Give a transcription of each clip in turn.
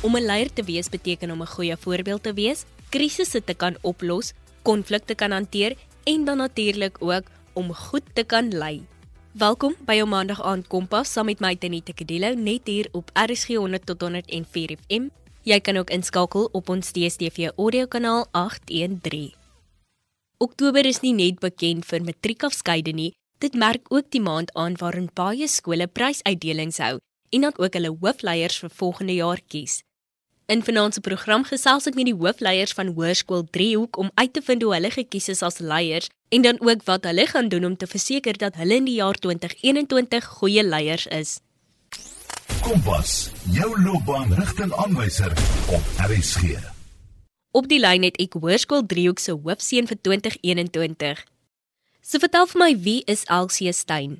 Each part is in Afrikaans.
Om 'n leier te wees beteken om 'n goeie voorbeeld te wees, krisisse te kan oplos, konflikte kan hanteer en dan natuurlik ook om goed te kan lei. Welkom by jou Maandag aand Kompas saam met my Tenita Kadelo net hier op RSG 100 tot 104 FM. Jy kan ook inskakel op ons DStv audiokanaal 813. Oktober is nie net bekend vir matriekafskeide nie, dit merk ook die maand aan waarin baie skole prysuitdelings hou en dan ook hulle hoofleiers vir volgende jaar kies. In vanaand se program gesels ek met die hoofleiers van Hoërskool Driehoek om uit te vind hoe hulle gekies is as leiers en dan ook wat hulle gaan doen om te verseker dat hulle in die jaar 2021 goeie leiers is. Kompas, jou loopbaan rigtingaanwyser op RSG. Op die lyn het ek Hoërskool Driehoek se hoofseun vir 2021. So vertel vir my wie is Elsie Steyn?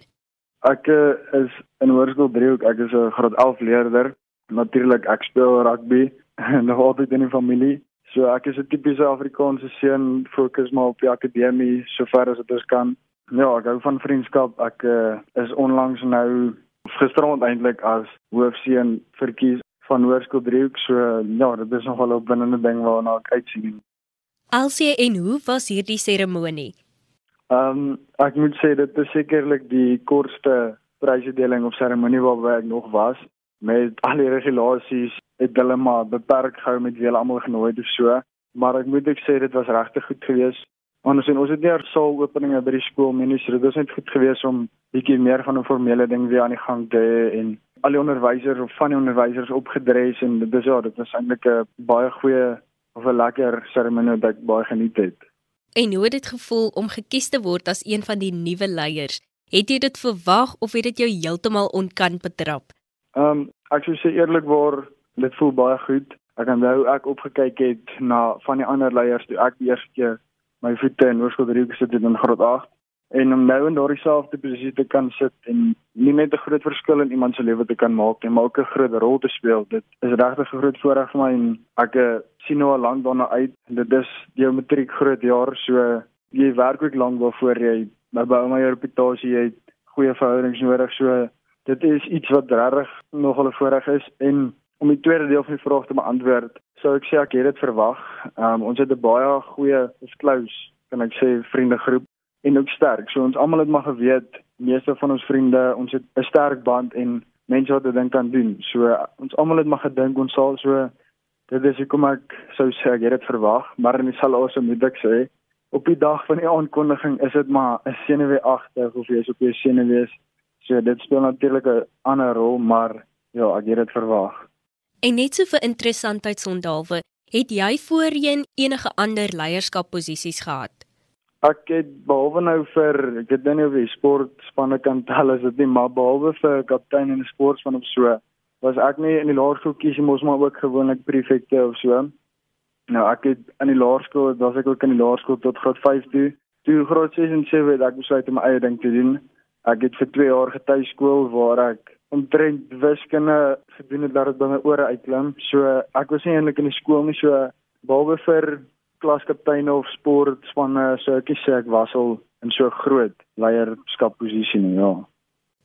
Ek uh, is in Hoërskool Driehoek, ek is 'n graad 11 leerder natuurlik ek speel rugby nog altyd in die familie. So ek is 'n tipiese Afrikaanse seun, fokus maar op die akademie sover as dit kan. Ja, ek hou van vriendskap. Ek uh, is onlangs nou gisterond eintlik as hoofseun verkies van Hoërskool Driehoek. So ja, dit is nogal 'n opwindende ding waarna ek uitsien. Alsie en hoe was hierdie seremonie? Ehm um, ek moet sê dit is sekerlik die kortste prysuitdeling of seremonie waarby ek nog was met al die regulasies het hulle maar beperk gehou met wie hulle almal genooi het of so. Maar ek moet ek sê dit was regtig goed geweest. Ons en ons het nie so openinge by die skool so dit was net goed geweest om bietjie meer van 'n formele ding weer aan die gang te hê en al die onderwysers of van die onderwysers opgedres en dit is ja, dit was eintlik 'n baie goeie of 'n lekker seremonie wat ek baie geniet het. En hoe het dit gevoel om gekies te word as een van die nuwe leiers? Het jy dit verwag of het dit jou heeltemal onkant betrap? Ehm um, ek sou sê eerlikwaar, dit voel baie goed. Ek nou ek opgekyk het na van die ander leiers toe ek die eerste keer my voete in Hoërskool Rieu gesit het in graad 8 en om nou in daardie selfde posisie te kan sit en nie net 'n groot verskil in iemand se lewe te kan maak nie, maar ook 'n groot rol te speel. Dit is regtig 'n groot voorreg vir my en ek eh, sien nou al lank daarna uit. Dit is die matriek groot jaar, so jy werk ook lank daarvoor jy maar bou my reputasie, jy het goeie verhoudings nodig, so dit is iets wat regtig nogal 'n voorreg is en om die tweede deel van die vraag te beantwoord, sou ek sê ek het dit verwag. Um, ons het 'n baie goeie close, kan ek sê, vriendegroep en ook sterk. So ons almal het maar geweet, meeste van ons vriende, ons het 'n sterk band en mense wat dit dink kan doen. So ons almal het maar gedink ons sal so dit is hoekom ek sou sê ek het dit verwag, maar in dieselfde moet ek sê op die dag van die aankondiging is dit maar 'n senuweeagtig of jy is op jou senuwees So dit speel natuurlik 'n ander rol, maar ja, ek het dit verwag. En net so vir interessantheid sondalwe, het jy voorheen enige ander leierskapposisies gehad? Ek het behalwe nou vir ek het nou nie oor die sportspanne kan tel as dit nie, maar behalwe vir kaptein in 'n sportspan of so, was ek nie in die laerskool kies jy mos maar ook gewoonlik prefekte of so. Nou ek het in die laerskool, was ek ook in die laerskool tot graad 5 toe. Toe graad 6 en 7 het ek besluit om my eie ding te doen. Ek het vir 2 jaar getuiskool waar ek omtrent wiskunde gedoen het dat dit by my ore uitklim. So ek was nie eintlik in die skool nie so behalwe vir klaskaptein of sportspanne so ek sê ek was al in so groot leierskapposisie nie, ja.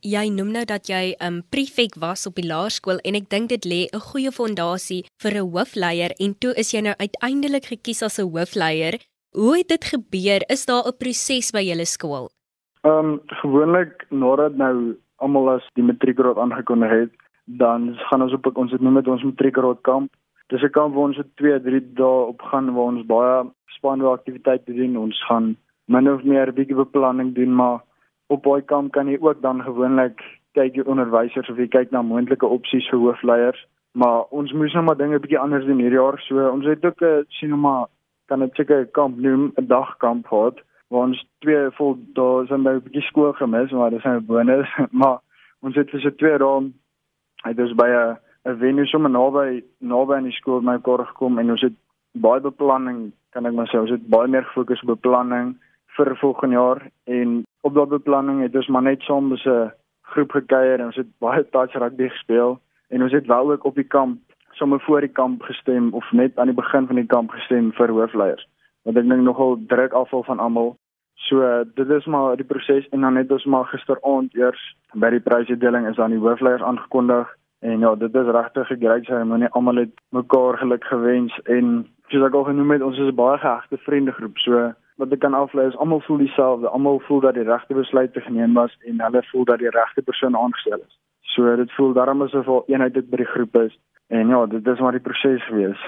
Jy noem nou dat jy 'n um, prefek was op die laerskool en ek dink dit lê 'n goeie fondasie vir 'n hoofleier en toe is jy nou uiteindelik gekies as 'n hoofleier. Hoe het dit gebeur? Is daar 'n proses by julle skool? Ehm um, gewoonlik nadat nou almal as die matriekraad aangekondig het, dan gaan ons op ons het noem dit ons matriekraad kamp. Dis 'n kamp waar ons vir 2, 3 dae op gaan waar ons baie spannende aktiwiteite doen. Ons gaan min of meer bietjie beplanning doen, maar op daai kamp kan jy ook dan gewoonlik kyk jy onderwysers of jy kyk na moontlike opsies vir hoofleiers. Maar ons moes nou maar dinge bietjie anders doen hierdie jaar. So ons het ook 'n sien nou maar kan dit seker 'n kamp noem, 'n dagkamp gehad waar ons twee vol dae zijn by 'n bietjie skool gemis, maar dis 'n bonus. maar ons het vir so twee dae het ons by 'n 'n venue sommer naby naby aan die skool my kor gekom en ons het baie beplanning, kan ek maar sê, ons het baie meer gefokus op beplanning vir volgende jaar en op daardie beplanning het ons maar net saam 'n groep gekuier en ons het baie touch rugby gespeel en ons het wel ook op die kamp sommer voor die kamp gestem of net aan die begin van die kamp gestem vir hoofleiers want ek dink nogal druk afval van almal. So dit is maar die proses en dan net ons maar gisteraand eers by die prysuitdeling is dan die hoofleiers aangekondig En ja, dit is regtig 'n great seremonie. Almal het mekaar geluk gewens en soos ek al genoem het, ons is 'n baie gehegte vriendegroep. So wat ek kan aflei is almal voel dieselfde. Almal voel dat die regte besluit te geneem was en hulle voel dat die regte persoon aangestel is. So dit voel daarom asof al eenheid dit by die groep is. En ja, dit is maar die proses gewees.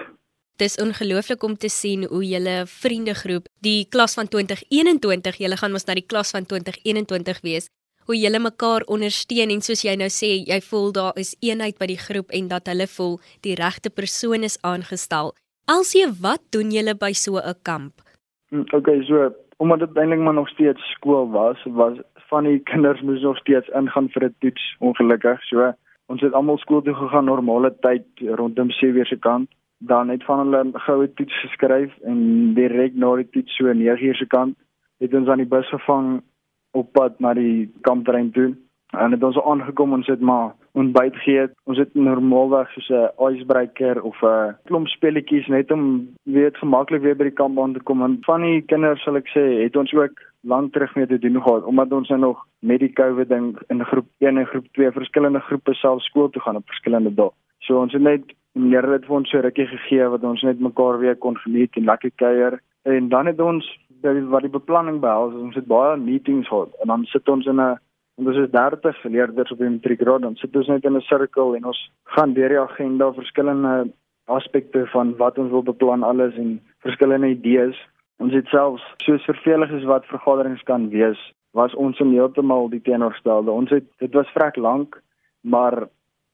Dis ongelooflik om te sien hoe julle vriendegroep, die klas van 2021, julle gaan mos na die klas van 2021 wees, hoe julle mekaar ondersteun en soos jy nou sê, jy voel daar is eenheid by die groep en dat hulle voel die regte persoon is aangestel. Alsie, wat doen julle by so 'n kamp? Hm, okay, so omdat dit eintlik maar nog steeds skool was, was van die kinders moes nog steeds ingaan vir 'n toets, ongelukkig. So ons het almal skool toe gegaan normale tyd rondom 7:00 se kant. Dan het van hulle goue toets geskryf en direk na die toets so 9:00 se kant het ons aan die bus gevang op pad na die kampterrein toe. En het ons aangekom ons het maar ontbyt gegee. Ons het normaalweg soos 'n icebreaker of 'n klomp spelletjies net om weet gemaklik weer by die kamp aan te kom. En van die kinders sal ek sê, het ons ook lank terug mee te doen gehad omdat ons nou nog met die COVID ding in groep 1 en groep 2 verskillende groepe self skool toe gaan op verskillende dae. So ons het net meer dit vir ons so rukkie gegee wat ons net mekaar weer kon geniet en lekker kuier. En dan het ons wat die beplanning behels, ons het baie meetings gehad en dan sit ons in 'n en dis is 30 leerders op die matriekraad dan sit ons net in 'n sirkel en ons gaan deur die agenda verskillende aspekte van wat ons wil beplan alles en verskillende idees Ons het selfs soos vervelig is wat vergaderings kan wees, was ons in heeltemal die teenoorstelde. Ons het dit was vrek lank, maar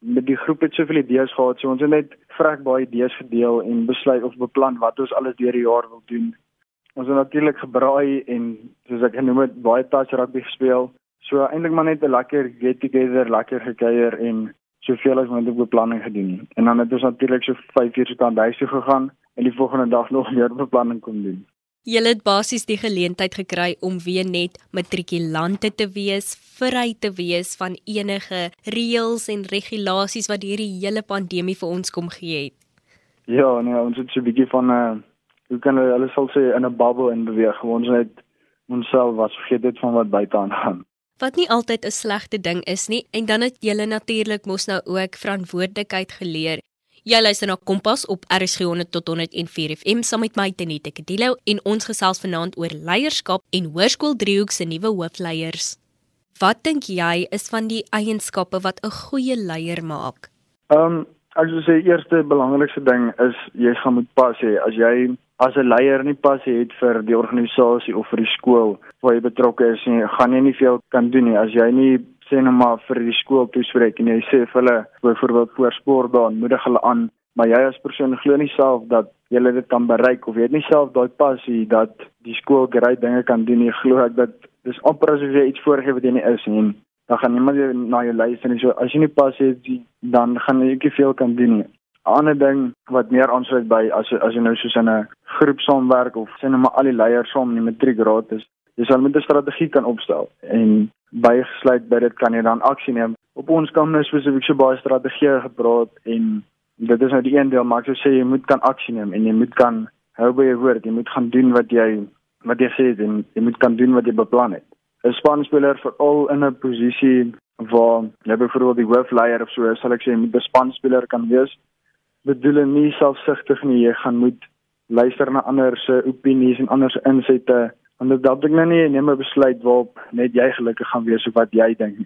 die groep het soveel idees gehad, so ons het net vrek baie idees gedeel en besluit of beplan wat ons alles deur die jaar wil doen. Ons het natuurlik gebraai en soos ek genoem het, baie touch rugby gespeel. So eintlik maar net 'n lekker get together, lekker gekuier en soveel as moontlik beplanning gedoen. En dan het ons natuurlik so 5 uur se kant huis toe gegaan en die volgende dag nog meer beplanning kom doen. Julle het basies die geleentheid gekry om weer net matrikulante te wees, vry te wees van enige reëls en regulasies wat hierdie hele pandemie vir ons kom gee het. Ja, nee, ons het so 'n bietjie van 'n uh, hoe kan hulle sal sê in 'n bubble in beweeg. Ons net onsself was vergeet dit van wat buite aan gaan. Wat nie altyd 'n slegte ding is nie en dan het julle natuurlik mos nou ook verantwoordelikheid geleer Jy luister na Kompas op RSG 100 tot 104 FM saam met my Tenita Kadilo en ons gesels vanaand oor leierskap en Hoërskool Driehoek se nuwe hoofleiers. Wat dink jy is van die eienskappe wat 'n goeie leier maak? Ehm, um, ek sou sê eerste belangrikste ding is jy gaan moet pas hê. As jy as 'n leier nie pas het vir die organisasie of vir die skool waar jy betrokke is nie, gaan jy nie veel kan doen nie. As jy nie sê nou maar vir die skool toespreek en jy sê vir hulle byvoorbeeld voor sport dan moedig hulle aan maar jy as persoon glo nie self dat jy dit kan bereik of jy het nie self daai passie dat die skool grait dinge kan doen nie. Glo ek dat dis amper asof jy iets voorgee wat jy nie is nie dan gaan niemand jou na jou luister en so as jy nie passie het dan gaan jy nie veel kan doen nie. 'n ander ding wat meer aansluit by as as jy nou soos in 'n groep saamwerk of sê nou maar al die leiers saam in die matriekraad is jy sal met 'n strategie kan opstel en bygesluit by dit kan jy dan aksie neem. Op ons kan nou spesifiek so baie strategieë gepraat en dit is nou die een deel maar ek sê jy moet kan aksie neem en jy moet kan hou by jou woord. Jy moet gaan doen wat jy wat jy sê en jy moet kan doen wat jy beplan het. 'n Spanspeler veral in 'n posisie waar jy byvoorbeeld die hoofleier of so sal ek sê jy moet 'n spanspeler kan wees. Bedoel nie selfsugtig nie, jy gaan moet luister na ander se opinies en ander se insette want dit dalk nou nie neem 'n besluit waarop net jy gelukkig gaan wees of wat jy dink.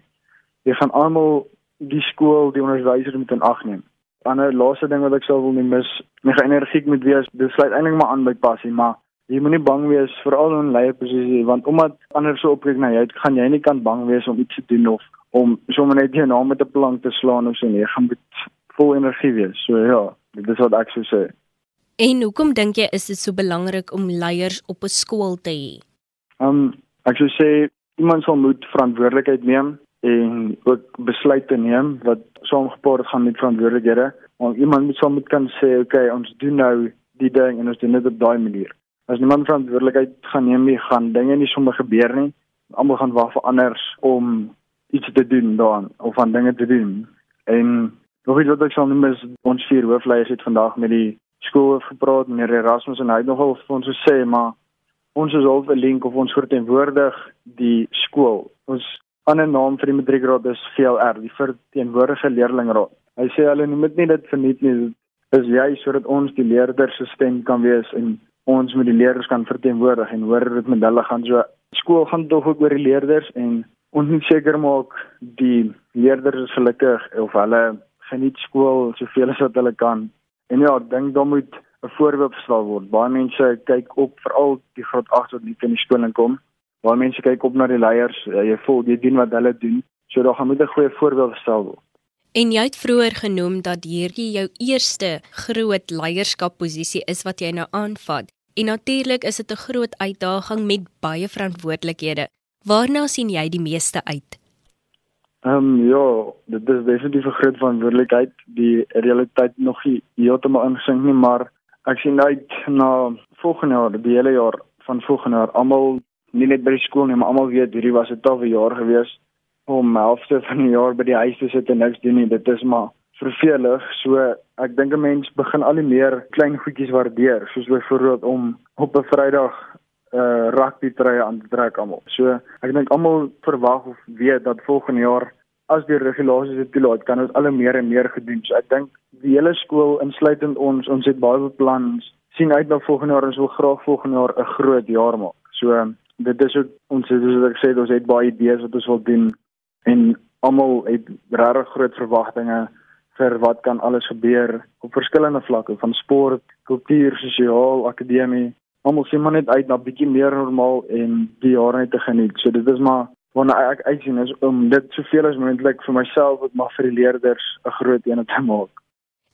Jy gaan almal die skool, die onderwysers moet in ag neem. 'n Ander laaste ding wat ek sou wil noem is my energiek moet wees. Dit sluit eintlik maar aan by passie, maar jy moenie bang wees veral in leierposisie want omdat ander so opkyk na jou, gaan jy nie kan bang wees om iets te doen of om sommer net jou naam met 'n plank te slaan of so nie. Jy gaan vol energie wees. So ja, dit is wat ek sou sê. En hoekom dink jy is dit so belangrik om leiers op 'n skool te hê? Um ek sou sê iemand sal moet verantwoordelikheid neem en ook besluite neem wat saamgepaard gaan met verantwoordelikhede. Want iemand moet moet kan sê, "Oké, okay, ons doen nou die ding en ons doen dit op daai manier." As niemand verantwoordelikheid gaan neem nie, gaan dinge nie sommer gebeur nie. Almal gaan wag vir anders om iets te doen daaraan of aan dinge te doen. En nog iets wat ek sal noem is ons vier hoofleiers het vandag met die skool gepraat meneer Erasmus en hy het nogal vir ons gesê maar ons is half 'n link of ons verteenwoordig die skool. Ons ander naam vir die matriekraad is VLR, die verteenwoordige leerlingraad. Hy sê hulle noem dit nie dit verniet nie. Dit is jy sodat ons die leerders se stem kan wees en ons met die leerders kan verteenwoordig en hoor dit met hulle gaan so skool gaan tog ook oor die leerders en ons moet seker maak die leerders is gelukkig of hulle geniet skool soveel as wat hulle kan. En ja, ek dink dan moet 'n voorbeeld gestel word. Baie mense kyk op veral die graad 8 wat nie in die skool inkom. Baie mense kyk op na die leiers. Jy voel jy doen wat hulle doen. So daar gaan moet 'n goeie voorbeeld gestel word. En jy het vroeër genoem dat hierdie jou eerste groot leierskapposisie is wat jy nou aanvat. En natuurlik is dit 'n groot uitdaging met baie verantwoordelikhede. Waarna sien jy die meeste uit? Ehm um, ja, dit is definitief 'n groot verantwoordelikheid. Die realiteit nog nie heeltemal ingesink nie, maar ek sien uit na volgende jaar, die hele jaar van volgende jaar. Almal nie net by die skool nie, maar almal weet hierdie was 'n tawwe jaar gewees om halfte van die jaar by die huis te sit en niks doen nie. Dit is maar vervelig. So ek dink 'n mens begin al die meer klein goedjies waardeer, soos byvoorbeeld om op 'n Vrydag 'n uh, rugby trui aan te trek almal. So ek dink almal verwag of weet dat volgende jaar as die regulasies dit toelaat, kan ons al meer en meer gedoen. So ek dink die hele skool insluitend ons, ons het baie beplan sien uit na volgende jaar ons wil graag volgende jaar 'n groot jaar maak. So dit is ook ons soos ek sê, ons het baie idees wat ons wil doen en almal het regtig groot verwagtinge vir wat kan alles gebeur op verskillende vlakke van sport, kultuur, sosiaal, akademie almal sien maar net uit na bietjie meer normaal en die jare net te geniet. So dit is maar wanneer ek uitsien is om dit soveel as moontlik vir myself wat maar vir die leerders 'n groot een te maak.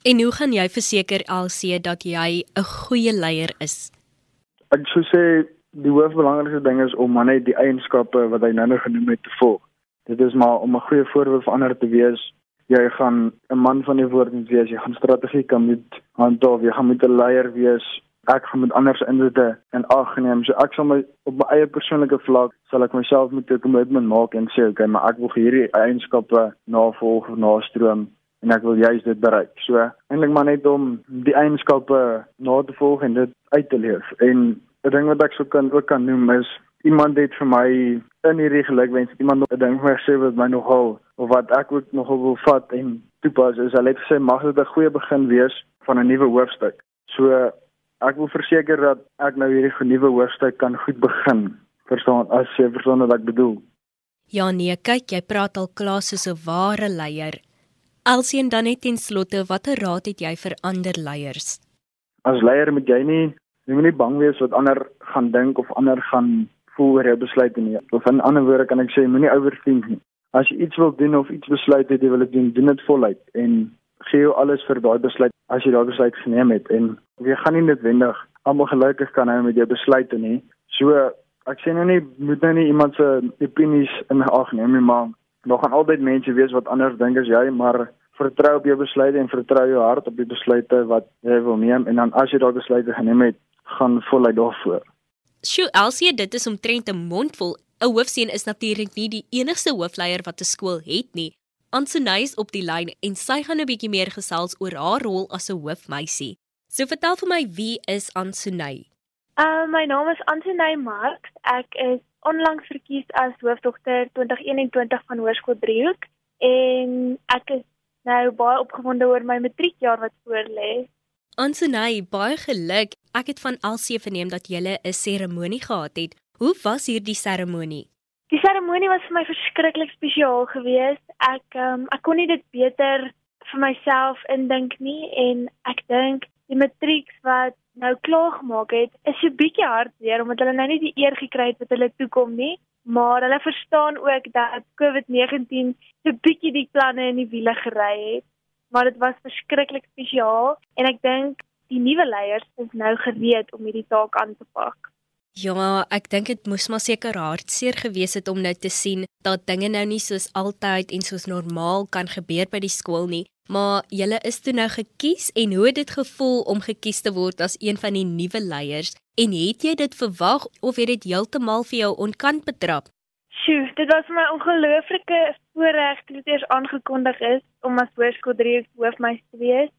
En hoe gaan jy verseker LC dat jy 'n goeie leier is? Ek sou sê die hoofbelangrikste ding is om maar net die eienskappe wat hy nou genoem het te volg. Dit is maar om 'n goeie voorbeeld vir ander te wees. Jy gaan 'n man van die woord wees, jy gaan strategie kan met handhaaf, jy gaan met 'n leier wees ek gaan met ander se inwete in ag neem. So ek sal my op my eie persoonlike vlak sal ek myself met 'n commitment maak en sê okay, maar ek wil hierdie eienskappe navolg of nastroom en ek wil juist dit bereik. So eintlik maar net om die eienskappe na te volg en dit uit te leef. En 'n ding wat ek sou kan ook kan noem is iemand het vir my in hierdie gelukwens iemand 'n ding vir my gesê wat my nogal of wat ek ook nogal wil vat en toepas is hulle het gesê mag dit 'n goeie begin wees van 'n nuwe hoofstuk. So ek wil verseker dat ek nou hierdie nuwe hoofstuk kan goed begin. Verstaan as jy verstaan wat ek bedoel. Ja nee, kyk, jy praat al klaar soos 'n ware leier. Elsien dan net ten slotte, watter raad het jy vir ander leiers? As leier moet jy nie jy moet nie bang wees wat ander gaan dink of ander gaan voel oor jou besluite nie. Of in ander woorde kan ek sê moenie overthink nie. As jy iets wil doen of iets besluit het jy wil dit doen, doen dit voluit en gee jou alles vir daai besluit as jy daai besluit geneem het en jy gaan nie noodwendig almal gelukkig kan hou met jou besluite nie. So ek sê nou nie moet nou nie iemand se opinies in ag neem nie, maar daar gaan altyd mense wees wat anders dink as jy, maar vertrou op jou besluite en vertrou jou hart op die besluite wat jy wil neem en dan as jy daai besluite geneem het, gaan voluit daarvoor. Sjoe, Elsie, dit is omtrent 'n mondvol. 'n Hoofseun is natuurlik nie die enigste hoofleier wat 'n skool het nie. Ansonay is op die lyn en sy gaan 'n bietjie meer gesels oor haar rol as 'n hoofmeisie. So vertel vir my wie is Ansonay? Uh my naam is Ansonay Marx. Ek is onlangs verkies as hoofdogter 2021 van Hoërskool Driehoek en ek is nou baie opgewonde oor my matriekjaar wat voorlê. Ansonay, baie geluk. Ek het van Elsie verneem dat jy 'n seremonie gehad het. Hoe was hierdie seremonie? Die seremonie was vir my verskriklik spesiaal geweest. Ek um, ek kon nie dit beter vir myself indink nie en ek dink die matrieks wat nou klaar gemaak het, is so bietjie hartseer omdat hulle nou nie die eer gekry het wat hulle toekom nie, maar hulle verstaan ook dat COVID-19 so bietjie die planne in die wiele gery het. Maar dit was verskriklik spesiaal en ek dink die nuwe leiers is nou gereed om hierdie taak aan te pak. Ja, ek dink dit moes maar seker hartseer gewees het om nou te sien dat dinge nou nie soos altyd en soos normaal kan gebeur by die skool nie. Maar julle is toe nou gekies en hoe het dit gevoel om gekies te word as een van die nuwe leiers? En het jy dit verwag of het dit heeltemal vir jou onkant betrap? Sjoe, dit was my ongelooflike voorreg toe dit eers aangekondig is om as hoërskool 3 hoofmeister te wees.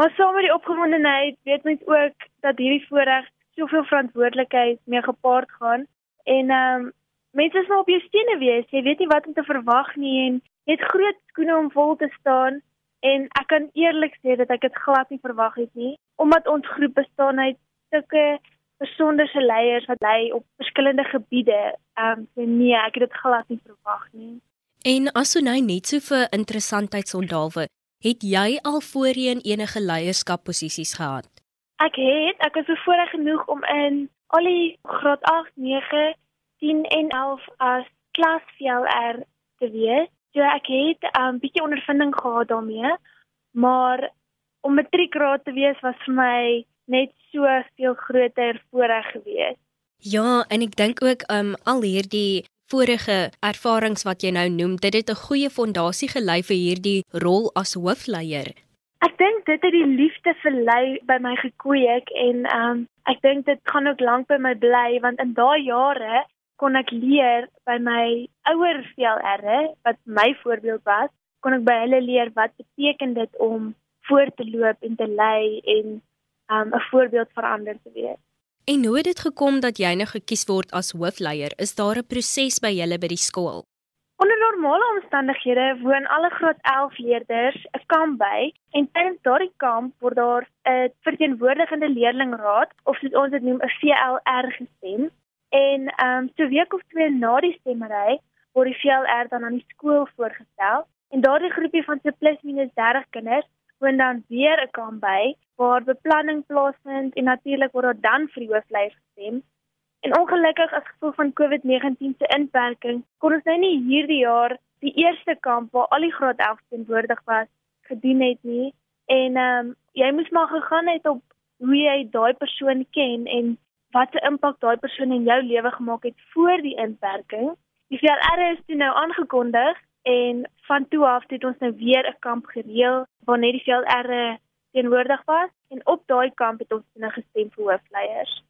Maar saam met die opgewondenheid weet mens ook dat hierdie voorreg soveel verantwoordelikheid mee gepaard gaan en ehm um, mense is maar op jou stene wees. Jy weet nie wat om te verwag nie en jy het groot skoene om vol te staan En ek kan eerlik sê dat ek dit glad nie verwag het nie, omdat ons groep bestaan uit sulke besonderse leiers wat lei op verskillende gebiede. Ehm um, so nee, ek het dit glad nie verwag nie. En Asonay net so vir interessantheidsondalwe, het jy al voorheen enige leierskapposisies gehad? Ek het, ek was bevoorreg genoeg om in al die graad 8, 9, 10 en 11 as klas VLR te wees. So ek het 'n um, bietjie ondervinding gehad daarmee, maar om matriekraad te wees was vir my net so veel groter voorreg geweest. Ja, en ek dink ook um al hierdie vorige ervarings wat jy nou noem, dit het 'n goeie fondasie gelei vir hierdie rol as hoofleier. Ek dink dit het die liefde vir lei by my gekweek en um ek dink dit gaan ook lank by my bly want in daai jare kon ek leer by my ouer VLR wat my voorbeeld was, kon ek by hulle leer wat beteken dit om voor te loop en te lei en um 'n voorbeeld vir ander te wees. En hoe het dit gekom dat jy nou gekies word as hoofleier? Is daar 'n proses by julle by die skool? Onder normale omstandighede woon alle graad 11 leerders 'n kamp by en tydens daardie kamp word daar 'n verteenwoordigende leerlingraad of soos ons dit noem 'n VLR gestem. En ehm um, so week of twee na die stemmery word die VLR dan aan die skool voorgestel en daardie groepie van so plus minus 30 kinders woon dan weer 'n kamp by waar beplanning plaasvind en natuurlik word daar dan vir die hoofleier gestem. En ongelukkig as gevolg van COVID-19 se inperking kon ons nou nie hierdie jaar die eerste kamp waar al die graad 11 teenwoordig was gedoen het nie. En ehm um, jy moes maar gegaan het op hoe jy daai persoon ken en wat 'n impak daai persoon in jou lewe gemaak het voor die inperking. Die VLR is toe nou aangekondig en van toe af het ons nou weer 'n kamp gereël waar net die VLR teenwoordig was en op daai kamp het ons nou gestem vir hoofleiers.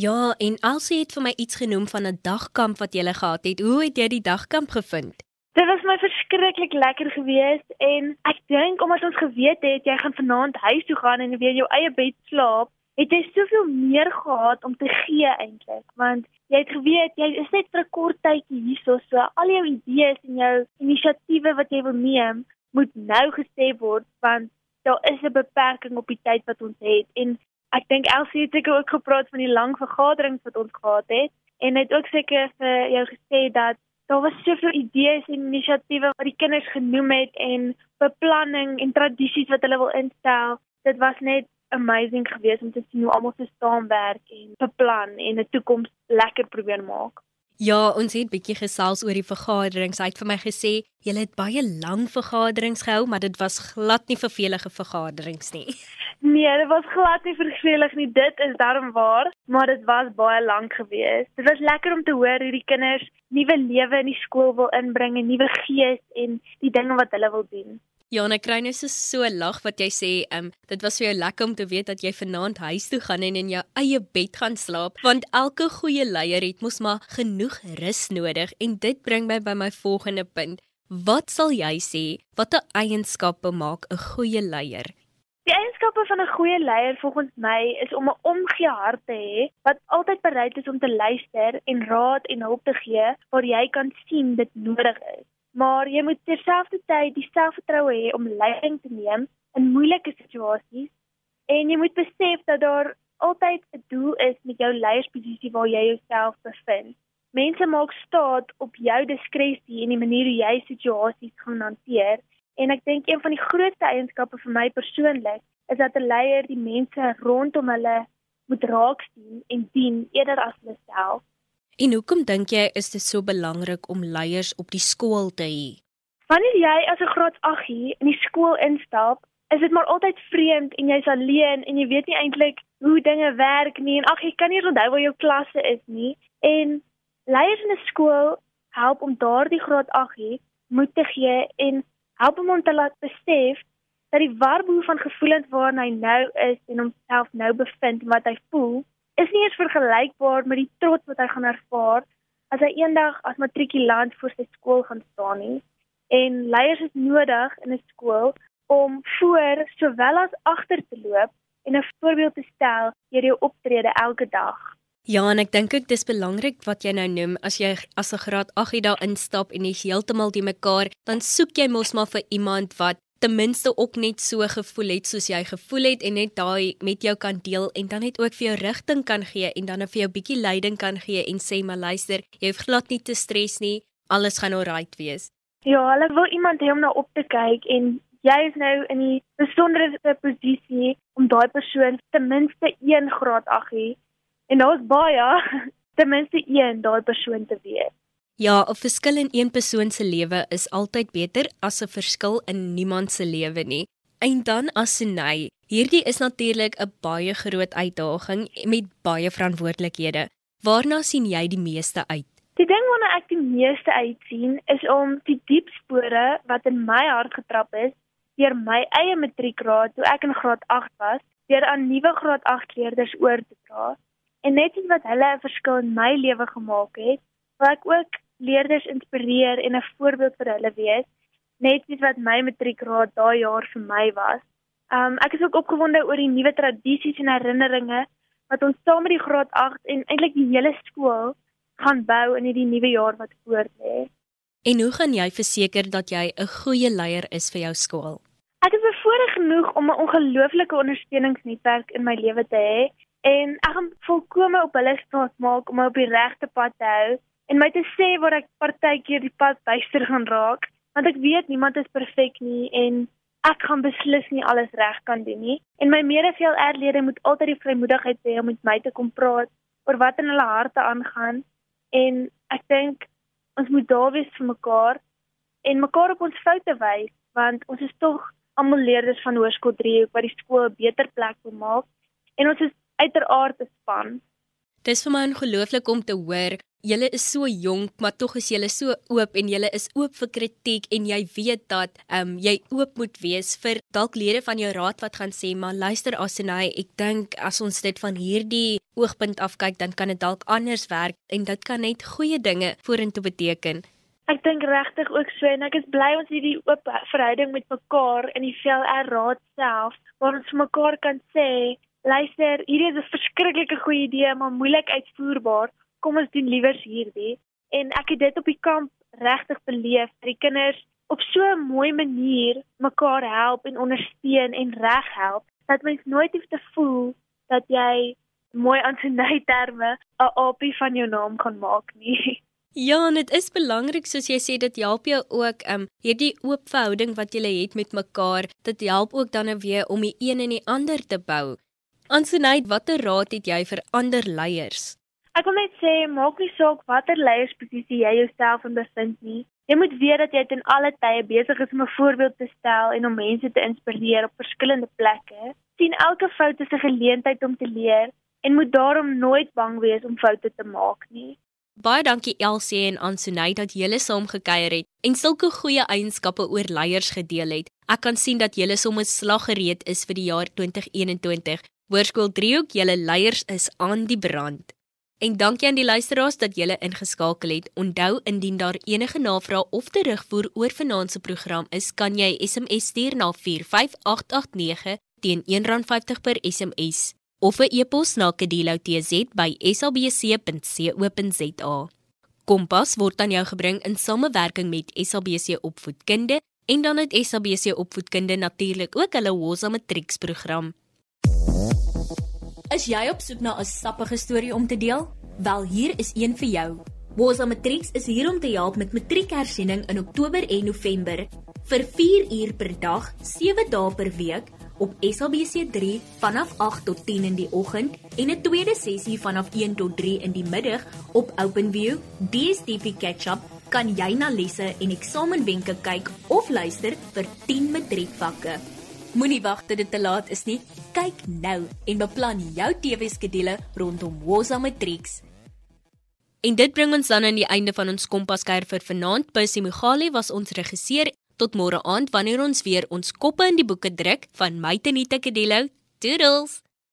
Ja, en Elsie het vir my iets genoem van 'n dagkamp wat jy gehad het. Hoe het jy die dagkamp gevind? Dit was my verskriklik lekker geweest en ek dink omdat ons geweet het jy gaan vanaand huis toe gaan en weer jou eie bed slaap, het jy soveel meer gehad om te gee eintlik, want jy het geweet jy is net vir 'n kort tydjie hierso, so al jou idees en jou inisiatiewe wat jy wil neem, moet nou gesê word want daar is 'n beperking op die tyd wat ons het en ek dink Elsie het seker ook gepraat van die lang vergaderings wat ons gehad het en het ook seker vir jou gesê dat daar was soveel idees en inisiatiewe wat die kinders genoem het en beplanning en tradisies wat hulle wil instel. Dit was net amazing geweest om te sien hoe almal se saamwerk en beplan en 'n toekoms lekker probeer maak. Ja, ons het bietjie gesels oor die vergaderings. Hy het vir my gesê julle het baie lang vergaderings gehou, maar dit was glad nie vervelige vergaderings nie. Nee, dit was glad nie vervelig nie. Dit is darm waar, maar dit was baie lank geweest. Dit was lekker om te hoor hoe die kinders nuwe lewe in die skool wil inbring en nuwe gees en die dinge wat hulle wil doen. Ja, en ek kry net so so lag wat jy sê, ehm um, dit was vir jou lekker om te weet dat jy vanaand huis toe gaan en in jou eie bed gaan slaap, want elke goeie leier het mos maar genoeg rus nodig en dit bring my by my volgende punt. Wat sal jy sê watter eienskappe maak 'n goeie leier? Die eienskappe van 'n goeie leier volgens my is om 'n omgee hart te hê wat altyd bereid is om te luister en raad en hulp te gee waar jy kan sien dit nodig is maar jy moet terselfdertyd die selfvertroue hê om leiding te neem in moeilike situasies en jy moet besef dat daar altyd 'n doel is met jou leiersposisie waar jy jouself bevind. Mense maak staat op jou diskresie en die manier hoe jy situasies gaan hanteer en ek dink een van die grootste eienskappe vir my persoonlik is dat 'n leier die mense rondom hulle moet raak sien en dien eerder as hulle self. En hoekom dink jy is dit so belangrik om leiers op die skool te hê? Wanneer jy as 'n graad 8 hier in die skool instap, is dit maar altyd vreemd en jy's alleen en jy weet nie eintlik hoe dinge werk nie en ag jy kan nie onthou waar jou klasse is nie. En leiers in 'n skool help om daardie graad 8 hier moed te gee en help hom om te laat besef dat die warboel van gevoelens waarna hy nou is en homself nou bevind en wat hy voel is nie eens vergelykbaar met die trots wat hy gaan ervaar as hy eendag as matrikulant voor sy skool gaan staan nie. En leiers is nodig in 'n skool om voor sowel as agter te loop en 'n voorbeeld te stel deur jou optrede elke dag. Ja, en ek dink ook dis belangrik wat jy nou noem as jy as 'n graad 8 daar instap en jy's heeltemal die mekaar, dan soek jy mos maar vir iemand wat ten minste ook net so gevoel het soos jy gevoel het en net daai met jou kan deel en dan net ook vir jou rigting kan gee en dan vir jou bietjie leiding kan gee en sê maar luister, jy hoef glad nie te stres nie, alles gaan alright wees. Ja, hulle wil iemand hê om na op te kyk en jy is nou in die besondere posisie om daai persoon ten minste 1 graad ag hê en daar's baie ten minste 1 daai persoon te wees. Ja, 'n verskil in een persoon se lewe is altyd beter as 'n verskil in niemand se lewe nie. En dan as Senay, hierdie is natuurlik 'n baie groot uitdaging met baie verantwoordelikhede. Waarna sien jy die meeste uit? Die ding waarna ek die meeste uitsien is om die diep spore wat in my hart getrap is deur my eie matriekraad toe ek in graad 8 was, deur aan nuwe graad 8 leerders oor te dra. En net iets wat hulle 'n verskil in my lewe gemaak het, wil ek ook leerders inspireer en 'n voorbeeld vir hulle wees, net soos wat my matriekraad daai jaar vir my was. Um ek is ook opgewonde oor die nuwe tradisies en herinneringe wat ons saam met die graad 8 en eintlik die hele skool gaan bou in hierdie nuwe jaar wat voorlê. En hoe gaan jy verseker dat jy 'n goeie leier is vir jou skool? Ek is bevoorreg genoeg om 'n ongelooflike ondersteuningsnetwerk in my lewe te hê en ek gaan volkome op hulle staat maak om op die regte pad te hou en my te sê waar ek partykeer die pad byster gaan raak, want ek weet niemand is perfek nie en ek gaan beslis nie alles reg kan doen nie. En my medeveel erlede moet altyd die vrymoedigheid hê om met my te kom praat oor wat in hulle harte aangaan en ek dink ons moet daar wees vir mekaar en mekaar op ons foute wys want ons is tog almal leerders van Hoërskool 3 wat die skool 'n beter plek wil maak en ons is uiteraard 'n span. Dis vir my ongelooflik om te hoor Julle is so jonk, maar tog is julle so oop en julle is oop vir kritiek en jy weet dat ehm um, jy oop moet wees vir dalk lede van jou raad wat gaan sê, maar luister Asenay, ek dink as ons dit van hierdie oogpunt af kyk, dan kan dit dalk anders werk en dit kan net goeie dinge vorentoe beteken. Ek dink regtig ook so en ek is bly ons hierdie oop verhouding met mekaar in die VLR raad self waar ons mekaar kan sê, luister, hierdie is 'n verskriklike goeie idee, maar moeilik uitvoerbaar kom ons doen liewers hierdie en ek het dit op die kamp regtig beleef die kinders op so 'n mooi manier mekaar help en ondersteun en reg help dat mens nooit hoef te voel dat jy mooi aan sy nei terme 'n opie van jou naam gaan maak nie. Ja, en dit is belangrik soos jy sê dit help jou ook um hierdie oop verhouding wat jy het met mekaar, dit help ook dan weer om die een en die ander te bou. Ansenait, watter raad het jy vir ander leiers? Ek wil net sê maak nie saak watter leiersposisie jy jouself in bevind nie. Jy moet weet dat jy ten alle tye besig is om 'n voorbeeld te stel en om mense te inspireer op verskillende plekke. sien elke fout as 'n geleentheid om te leer en moet daarom nooit bang wees om foute te maak nie. Baie dankie Elsie en Ansonay dat julle saam gekuier het en sulke goeie eienskappe oor leiers gedeel het. Ek kan sien dat julle sommer slaggereed is vir die jaar 2021. Hoërskool Driehoek, julle leiers is aan die brand. En dankie aan die luisteraars dat julle ingeskakel het. Onthou indien daar enige navrae of terugvoer oor vanaand se program is, kan jy SMS stuur na 45889 teen R1.50 per SMS of 'n e-pos na kedeloutz@sabc.co.za. Kompas word aan jou gebring in samewerking met SABC Opvoedkunde en dan het SABC Opvoedkunde natuurlik ook hulle Woza Matrieksprogram. Is jy op soek na 'n sappige storie om te deel? Wel, hier is een vir jou. Woza Matrix is hier om te help met matriekhersiening in Oktober en November vir 4 uur per dag, 7 dae per week op SABC3 vanaf 8 tot 10 in die oggend en 'n tweede sessie vanaf 1 tot 3 in die middag op OpenView, DStv Catch-up kan jy na lesse en eksamenwenke kyk of luister vir 10 matriekvakke. Moenie wag tot dit te laat is nie. Kyk nou en beplan jou TV-skedule rondom Woza Matrix. En dit bring ons dan aan die einde van ons kompaskuier vir vanaand. Pusie Mugali was ons regisseur. Tot môre aand wanneer ons weer ons koppe in die boeke druk van my Tenita Kedelo. Toodles.